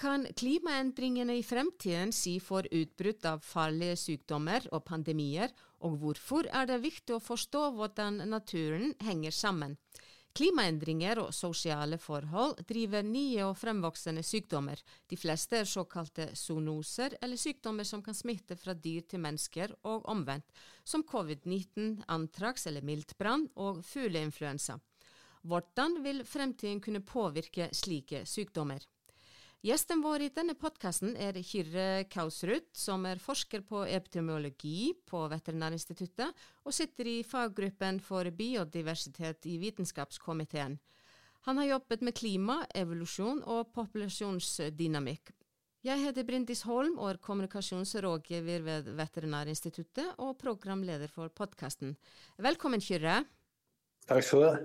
kan klimaendringene i fremtiden si for utbrudd av farlige sykdommer og pandemier, og hvorfor er det viktig å forstå hvordan naturen henger sammen? Klimaendringer og sosiale forhold driver nye og fremvoksende sykdommer. De fleste er såkalte zoonoser, eller sykdommer som kan smitte fra dyr til mennesker og omvendt, som covid-19, antrax eller miltbrann og fugleinfluensa. Hvordan vil fremtiden kunne påvirke slike sykdommer? Gjesten vår i denne podkasten er Kyrre Kausrud, som er forsker på epidemiologi på Veterinærinstituttet, og sitter i faggruppen for biodiversitet i Vitenskapskomiteen. Han har jobbet med klima, evolusjon og populasjonsdynamikk. Jeg heter Brindis Holm og er kommunikasjonsrådgiver ved Veterinærinstituttet og programleder for podkasten. Velkommen, Kyrre. Takk skal du ha.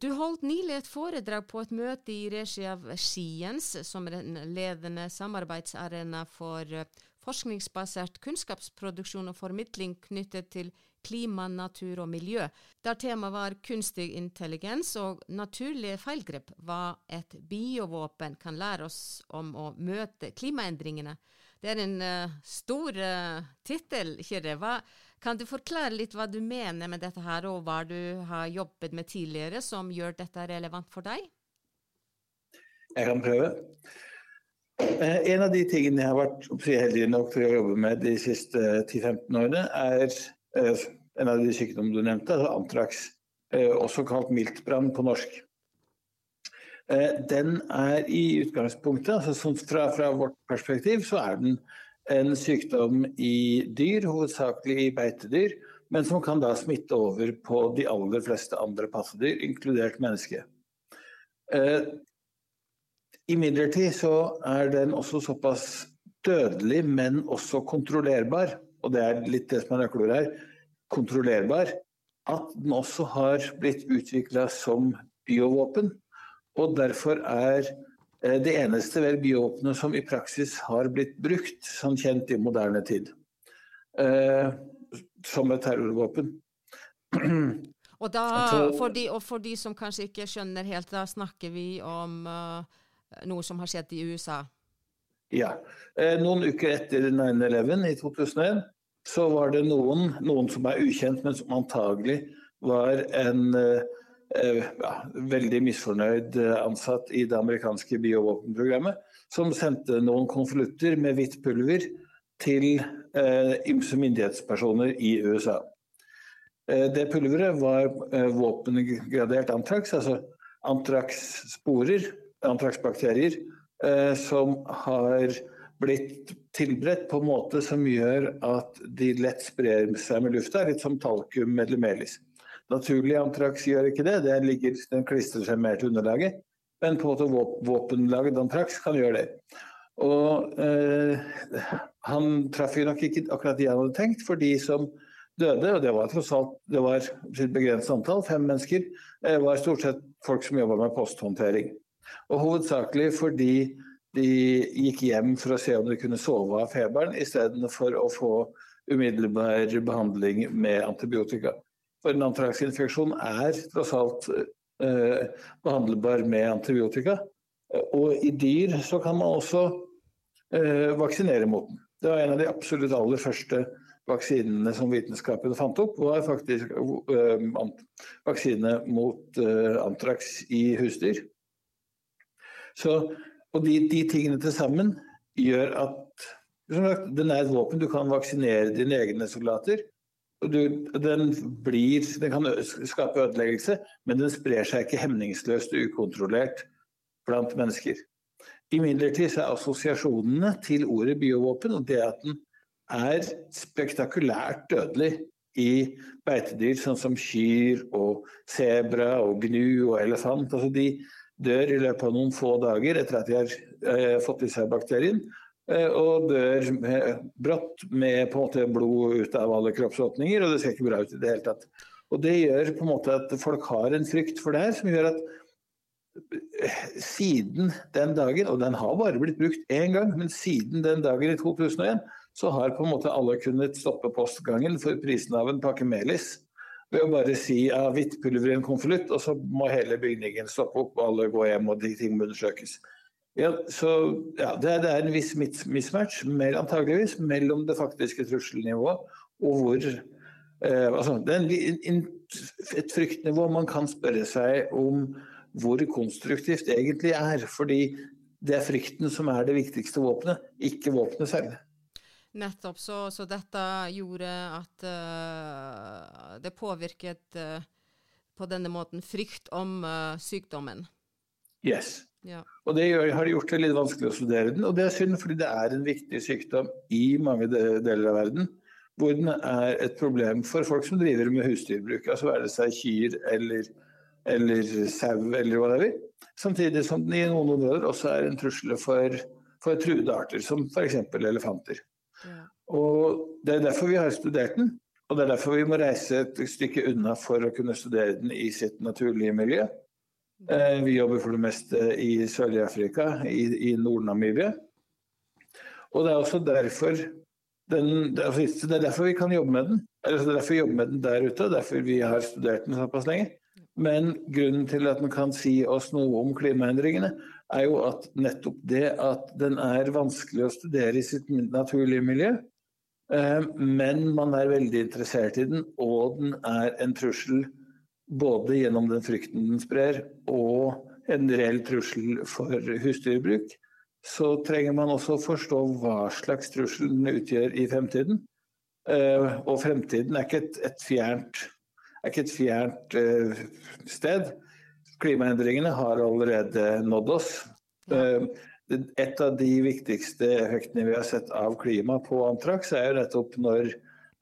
Du holdt nylig et foredrag på et møte i regi av Skiens, som er en ledende samarbeidsarena for eh, forskningsbasert kunnskapsproduksjon og formidling knyttet til klima, natur og miljø, der temaet var kunstig intelligens og naturlige feilgrep, hva et biovåpen kan lære oss om å møte klimaendringene. Det er en uh, stor uh, tittel, Kyrre. Kan du forklare litt hva du mener med dette her, og hva du har jobbet med tidligere som gjør dette relevant for deg? Jeg kan prøve. Eh, en av de tingene jeg har vært heldig nok til å jobbe med de siste 10-15 årene, er eh, en av de sykdommene du nevnte, altså antrax. Eh, også kalt miltbrann på norsk. Den er i utgangspunktet, altså fra, fra, vårt perspektiv, så er den en sykdom i dyr, hovedsakelig i beitedyr, men som kan da smitte over på de aller fleste andre passedyr, inkludert menneske. Eh, Imidlertid så er den også såpass dødelig, men også kontrollerbar, og det er litt det som er nøkkelordet her, kontrollerbar, at den også har blitt utvikla som biovåpen. Og derfor er det eneste vel biovåpenet som i praksis har blitt brukt, som kjent i moderne tid, eh, som et terrorvåpen. Og, da, for de, og for de som kanskje ikke skjønner helt, da snakker vi om uh, noe som har skjedd i USA? Ja. Eh, noen uker etter 9-11 i 2001 så var det noen, noen som er ukjent, men som antagelig var en uh, Eh, ja, veldig misfornøyd eh, ansatt i det amerikanske biovåpenprogrammet, som sendte noen konvolutter med hvitt pulver til eh, ymse myndighetspersoner i USA. Eh, det pulveret var eh, våpengradert antrax, altså antrax-sporer, antrax-bakterier, eh, som har blitt tilberedt på en måte som gjør at de lett sprer seg med lufta, litt som talkum eller melis. Naturlig antrax gjør ikke det, den, ligger, den klistrer seg mer til underlaget. Men på en måte våpenlaget antrax kan gjøre det. Og eh, han traff jo nok ikke akkurat de han hadde tenkt, for de som døde, og det var tross alt det var et begrenset antall, fem mennesker, eh, var stort sett folk som jobba med posthåndtering. Og hovedsakelig fordi de gikk hjem for å se om de kunne sove av feberen, istedenfor å få umiddelbar behandling med antibiotika. For en antraksinfeksjon er tross alt eh, behandlbar med antibiotika. Og i dyr så kan man også eh, vaksinere mot den. Det var en av de absolutt aller første vaksinene som vitenskapen fant opp, var faktisk eh, vaksine mot eh, antrax i husdyr. Så, og de, de, tingene til sammen gjør at den er et våpen. Du kan vaksinere dine egne soldater. Du, den, blir, den kan skape ødeleggelse, men den sprer seg ikke hemningsløst og ukontrollert blant mennesker. Imidlertid er assosiasjonene til ordet biovåpen og det at den er spektakulært dødelig i beitedyr sånn som kyr og sebra og gnu og elefant. Altså de dør i løpet av noen få dager etter at de har eh, fått i seg bakterien. Eh, og dør med, brått med på en måte blod ut av alle kroppsåpninger, og det ser ikke bra ut i det hele tatt. Og Det gjør på en måte at folk har en frykt for det her, som gjør at eh, siden den dagen, og den har bare blitt brukt én gang, men siden den dagen i 2001, så har på en måte alle kunnet stoppe postgangen for prisen av en pakke melis. Ved å bare si ja, hvitt pulver i en konvolutt, og så må hele bygningen stoppe opp, og alle gå hjem og de ting må undersøkes. Ja, så ja, det, er, det, er, en viss mismatch antageligvis mellom det faktiske trusselnivået og hvor eh, altså, Det er en, et fryktnivå man kan spørre seg om hvor konstruktivt det egentlig er. Fordi det er frykten som er det viktigste våpenet, ikke våpenet selv. Nettopp. Så, så dette gjorde at uh, det påvirket uh, på denne måten frykt om uh, sykdommen? Yes. Ja. Og det har gjort det litt vanskelig å studere den. Og det er synd, fordi det er en viktig sykdom i mange deler av verden. Hvor den er et problem for folk som driver med husdyrbruk. Altså være det seg kyr eller, eller sau eller hva det er. Samtidig som den i noen områder også er en trussel for, for truede arter, som f.eks. elefanter. Ja. Og Det er derfor vi har studert den. Og det er derfor vi må reise et stykke unna for å kunne studere den i sitt naturlige miljø. Eh, vi jobber for det meste i Sør-Afrika, i, i Nord-Namibia. Og det er også derfor den, det er derfor vi kan jobbe med den. Eller det er derfor vi jobber med den der ute, og derfor vi har studert den såpass lenge. Men grunnen til at den kan si oss noe om klimaendringene, er jo at nettopp det at den er vanskelig å studere i sitt naturlige miljø, eh, men man er veldig interessert i den, og den er en trussel både gjennom den frykten den sprer, og en reell trussel for husdyrbruk, så trenger man også forstå hva slags trussel den utgjør i fremtiden. Eh, og fremtiden er ikke et, et fjernt, ikke et fjernt uh, sted. Klimaendringene har allerede nådd oss. Uh, et av de viktigste effektene vi har sett av klima på antraks, er jo nettopp når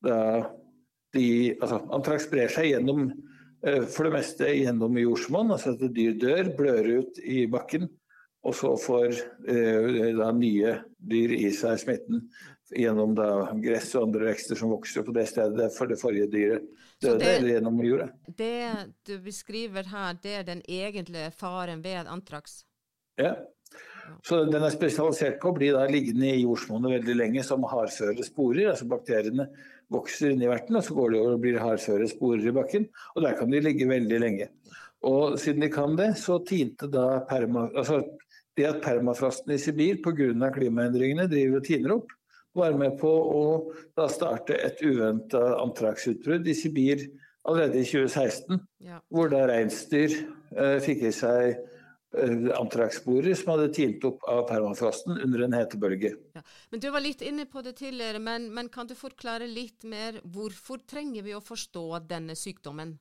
de, altså, antraks sprer seg gjennom Eh, for det meste gjennom jordsmonn, altså at dyr dør, blør ut i bakken. Og så får eh, da nye dyr i seg smitten gjennom da gress og andre vekster som vokser på det stedet for det forrige dyret døde, det, eller gjennom jorda. Det du beskriver her, det er den egentlige faren ved antrax? Ja. Så den er spesialisert på å bli da liggende i jordsmonnet veldig lenge som hardføre sporer. altså Bakteriene vokser inni i verten, og så går de over og blir hardføre sporer i bakken. Og der kan de ligge veldig lenge. Og siden de kan det, så tinte da perma, altså det at permafrosten i Sibir pga. klimaendringene driver og tiner opp, var med på å da starte et uventa antraksutbrudd i Sibir allerede i 2016. Ja. Hvor da reinsdyr eh, fikk i seg Eh, som hadde tint opp av permafrosten under en hetebølge. Ja. Men Du var litt inne på det tidligere, men, men, kan du forklare litt mer hvorfor trenger vi å forstå denne sykdommen?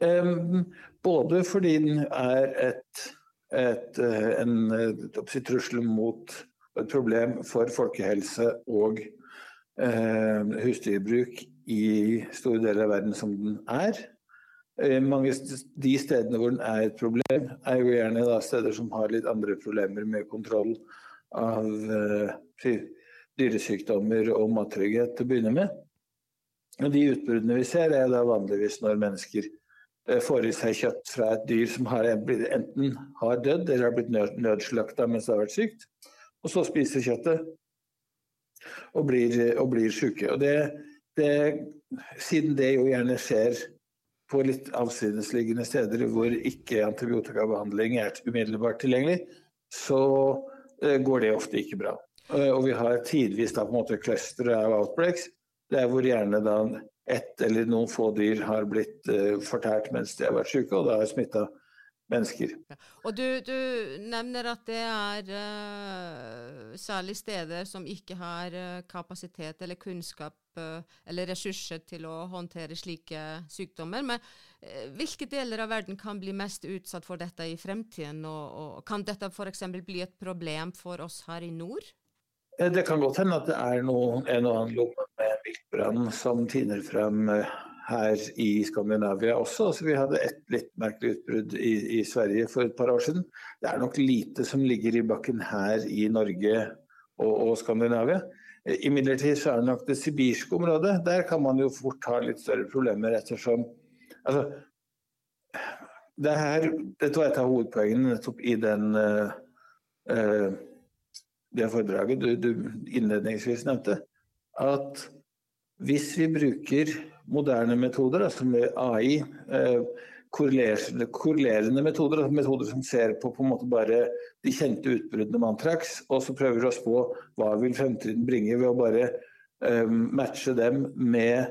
Um, både fordi den er et, et, eh, en et trussel mot et problem for folkehelse og uh, husdyrbruk i store deler av verden som den er. Eh, mange, de stedene hvor den er et problem, er jo gjerne da, steder som har litt andre problemer med kontroll av uh, dyresykdommer og mattrygghet til å begynne med. Og de utbruddene vi ser, er da vanligvis når mennesker uh, får i seg kjøtt fra et dyr som har, enten har dødd eller har blitt nød, nødslakta mens det har vært sykt, og så spiser kjøttet og blir, blir syke. Og det, det, siden det jo gjerne skjer på litt avsidesliggende steder hvor ikke antibiotikabehandling er umiddelbart tilgjengelig, så eh, går det ofte ikke bra. Eh, og vi har tidvis da på en måte clustere av outbreaks, der hvor gjerne da ett eller noen få dyr har blitt uh, fortært mens de har vært syke, og da har smitta mennesker. Og du, du, nevner at det er uh, særlig steder som ikke har uh, kapasitet eller kunnskap uh, eller ressurser til å håndtere slike sykdommer. Men hvilke deler av verden kan bli mest utsatt for dette i fremtiden? Og, og kan dette f.eks. bli et problem for oss her i nord? Det kan godt hende at det er noe, en og annen lomme med viltbrann som tiner frem her i Skandinavia også. Altså, vi hadde et litt merkelig utbrudd i, i, Sverige for et par år siden. Det er nok lite som ligger i bakken her i Norge og, og Skandinavia. Imidlertid så er det nok det sibirske området. Der kan man jo fort ha litt større problemer ettersom altså, det her, Dette var et av hovedpoengene nettopp i den uh, uh, det foredraget du, du innledningsvis nevnte. At hvis vi bruker moderne metoder, altså AI, eh, korrelerende, metoder, altså metoder som ser på, på bare de kjente utbruddene med antrax, og så prøver vi å spå hva vil fremtiden bringe ved å bare um, matche dem med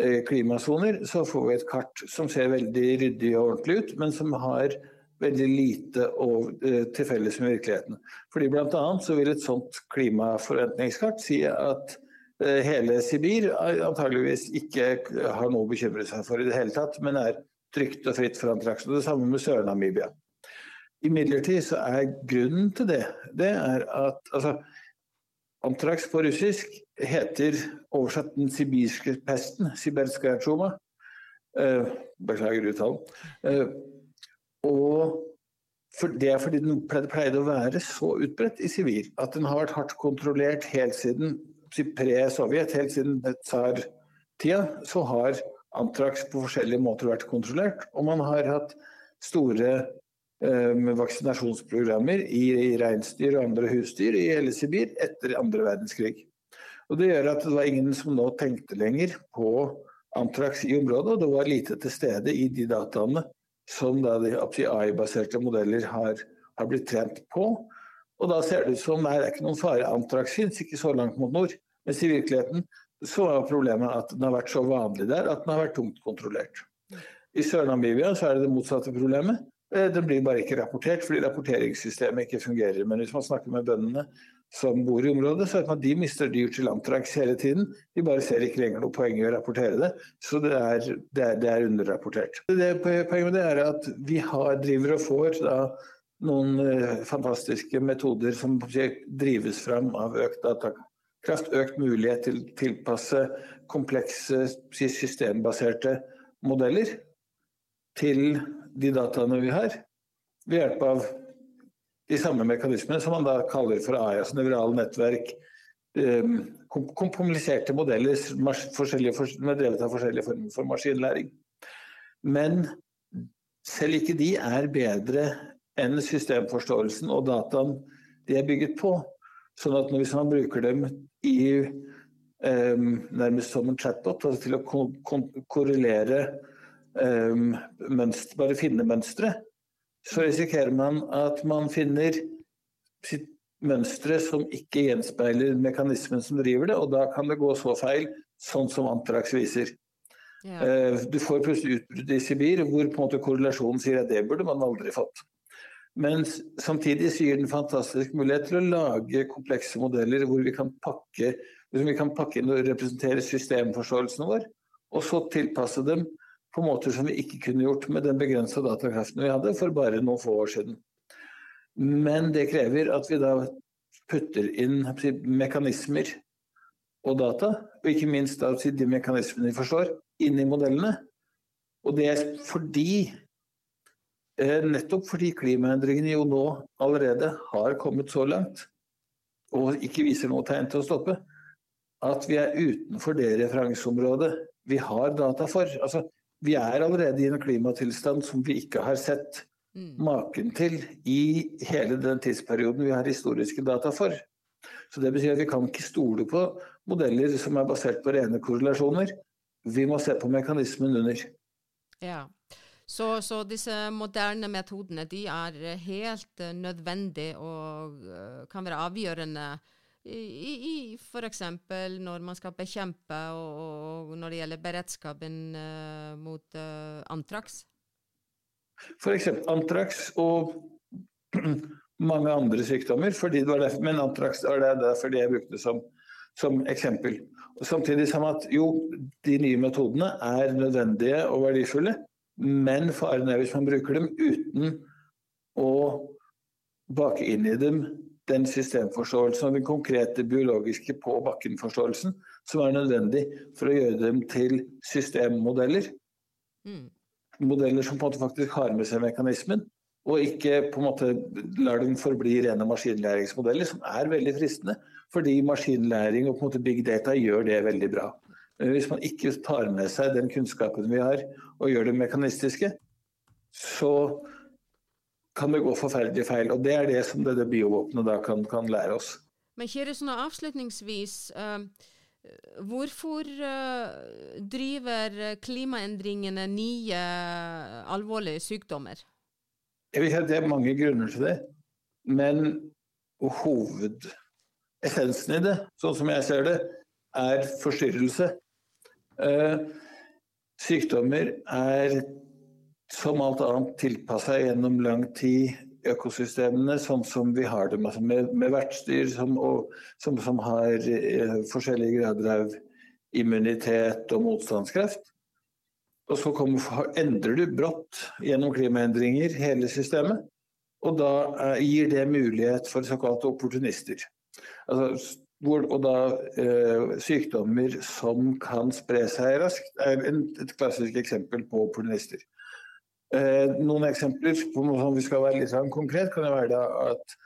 uh, klimasoner. Så får vi et kart som ser veldig ryddig og ordentlig ut, men som har veldig lite og, til felles med virkeligheten. Fordi bl.a. så vil et sånt klimaforventningskart si at hele Sibir antageligvis ikke har noe å bekymre seg for i det hele tatt, men er trygt og fritt for antraks. Det samme med Sør-Namibia. Imidlertid så er grunnen til det, det er at altså, antraks på russisk heter oversatt den sibirske pesten, sibirskaja tsjuma. Eh, beklager uttalen. Eh, og for det er fordi den pleide å være så utbredt i Sibir at den har vært hardt kontrollert helt siden pre-Sovjet, helt siden tsar-tida, så har Antrax på forskjellige måter vært kontrollert. Og man har hatt store eh, vaksinasjonsprogrammer i, i reinsdyr og andre husdyr i hele Sibir etter andre verdenskrig. Og Det gjør at det var ingen som nå tenkte lenger på antrax i området, og det var lite til stede i de dataene som da de AI-baserte modeller har, har, blitt trent på. Og da ser det ut som det er ikke noen fare. Antrax fins ikke så langt mot nord. Mens i virkeligheten så er problemet at den har vært så vanlig der at den har vært tungt kontrollert. I Sør-Namibia så er det det motsatte problemet. Eh, den blir bare ikke rapportert fordi rapporteringssystemet ikke fungerer. Men hvis man snakker med bøndene som bor i området, så vet man at de mister dyr til antrax hele tiden. De bare ser ikke lenger noe poeng i å rapportere det, så det er, det er, det er underrapportert. Det poenget med det er at vi har, driver og får da, noen uh, fantastiske metoder som drives fram av økt data kraft økt mulighet til å tilpasse komplekse systembaserte modeller til de dataene vi har, ved hjelp av de samme mekanismene som man da kaller for AI, altså nevrale nettverk, ehm, kompliserte modeller med drevet av forskjellige former for maskinlæring. Men selv ikke de er bedre enn systemforståelsen og dataen de er bygget på. Sånn at hvis man bruker dem i um, nærmest som en chatbot, altså til å korrelere um, mønster, bare finne mønstre, så risikerer man at man finner sitt mønstre som ikke gjenspeiler mekanismen som driver det, og da kan det gå så feil, sånn som Antrax viser. Ja. Uh, du får plutselig utbrudd i Sibir hvor på en måte korrelasjonen sier at det burde man aldri fått. Men samtidig gir den fantastisk mulighet til å lage komplekse modeller hvor vi kan pakke, vi kan pakke inn og representere systemforståelsen vår, og så tilpasse dem på måter som vi ikke kunne gjort med den begrensa datakraften vi hadde for bare noen få år siden. Men det krever at vi da putter inn mekanismer og data, og ikke minst da, de mekanismene vi forstår, inn i modellene. Og det er fordi nettopp fordi klimaendringene jo nå allerede har kommet så langt, og ikke viser noe tegn til å stoppe, at vi er utenfor det referanseområdet vi har data for. Altså, vi er allerede i en klimatilstand som vi ikke har sett mm. maken til i hele den tidsperioden vi har historiske data for. Så det betyr at vi kan ikke stole på modeller som er basert på rene korrelasjoner. Vi må se på mekanismen under. Ja. Så, så, disse moderne metodene de er helt uh, nødvendige og uh, kan være avgjørende i, i f.eks. når man skal bekjempe og, og, når det gjelder beredskapen uh, mot antrax? F.eks. antrax og mange andre sykdommer. Det derfor, men antrax er det derfor jeg brukte som, som eksempel. Og samtidig som at jo, de nye metodene er nødvendige og verdifulle. Men faren er hvis man bruker dem uten å bake inn i dem den systemforståelsen og den konkrete biologiske på bakken-forståelsen som er nødvendig for å gjøre dem til systemmodeller. Mm. Modeller som på en måte faktisk har med seg mekanismen, og ikke på en måte lar dem forbli rene maskinlæringsmodeller, som er veldig fristende, fordi maskinlæring og på en måte big data gjør det veldig bra. Men hvis man ikke tar med seg den kunnskapen vi har, og gjør det mekanistiske, så kan det gå forferdelig feil. Og det er det som dette biovåpenet da kan, kan lære oss. Men Kjære, sånn avslutningsvis, uh, Hvorfor uh, driver klimaendringene nye alvorlige sykdommer? Jeg vil si at Det er mange grunner til det. Men hovedessensen i det, sånn som jeg ser det, er forstyrrelse. Uh, sykdommer er som alt annet tilpassa gjennom lang tid økosystemene sånn som vi har dem, altså med, med vertsdyr som, som, som har eh, forskjellige grader av immunitet og motstandskraft. Og så kommer, endrer du brått gjennom klimaendringer hele systemet. Og da eh, gir det mulighet for såkalte opportunister. Altså, hvor, og da eh, sykdommer som kan spre seg raskt, er et klassisk eksempel på opportunister. Eh, noen eksempler på om vi skal være litt sånn konkret, kan være at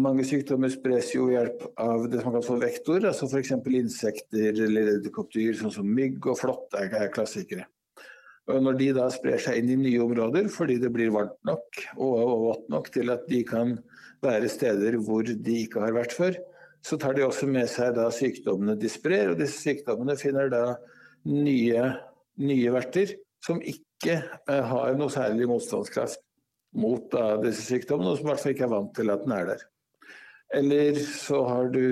mange sykdommer spres jo ved hjelp av det som kalles for vektor, altså f.eks. insekter eller edderkoppdyr, sånn som mygg og flått er klassikere. Og når de da sprer seg inn i nye områder fordi det blir varmt nok og vått nok til at de kan være steder hvor de ikke har vært før, så tar de også med seg da sykdommene de sprer, og disse sykdommene finner da nye, nye verter som ikke eh, har noe særlig motstandskraft mot da, disse sykdommene, og som i hvert fall ikke er vant til at den er der. Eller så har du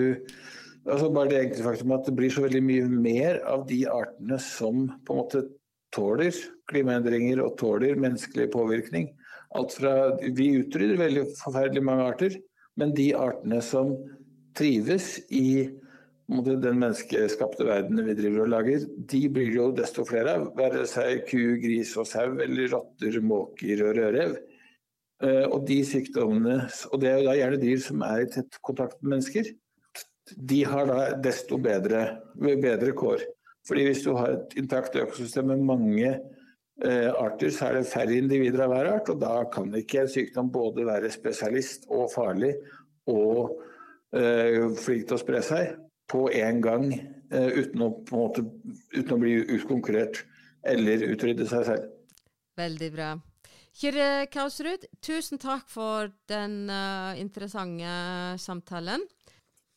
altså bare det enkle faktum at det blir så veldig mye mer av de artene som på en måte tåler klimaendringer og tåler menneskelig påvirkning. Alt fra, Vi utrydder veldig forferdelig mange arter, men de artene som trives i den menneskeskapte verdenen vi driver og lager, de blir jo desto flere av. Være seg ku, gris og sau, eller rotter, måker og rødrev. Eh, og de sykdommene, og det er jo da gjerne dyr som er i tett kontakt med mennesker, de har da desto bedre, bedre kår. Fordi hvis du har et intakt økosystem med mange eh, arter, så er det færre individer av hver art, og da kan ikke en sykdom både være spesialist og farlig og flink til å spre seg på én gang eh, uten å, måte, uten å, bli utkonkurrert eller utrydde seg selv. Veldig bra. Kyrre Kausrud, tusen takk for den uh, interessante samtalen.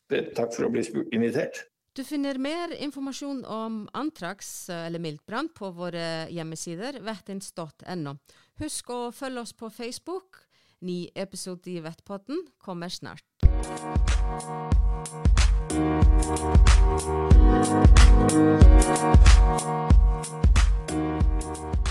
Takk for å bli invitert. Du finner mer informasjon om antrax eh, eller miltbrann på våre hjemmesider vettins.no. Husk å følge oss på Facebook. Ny episode i Vettpotten kommer snart. Thank you.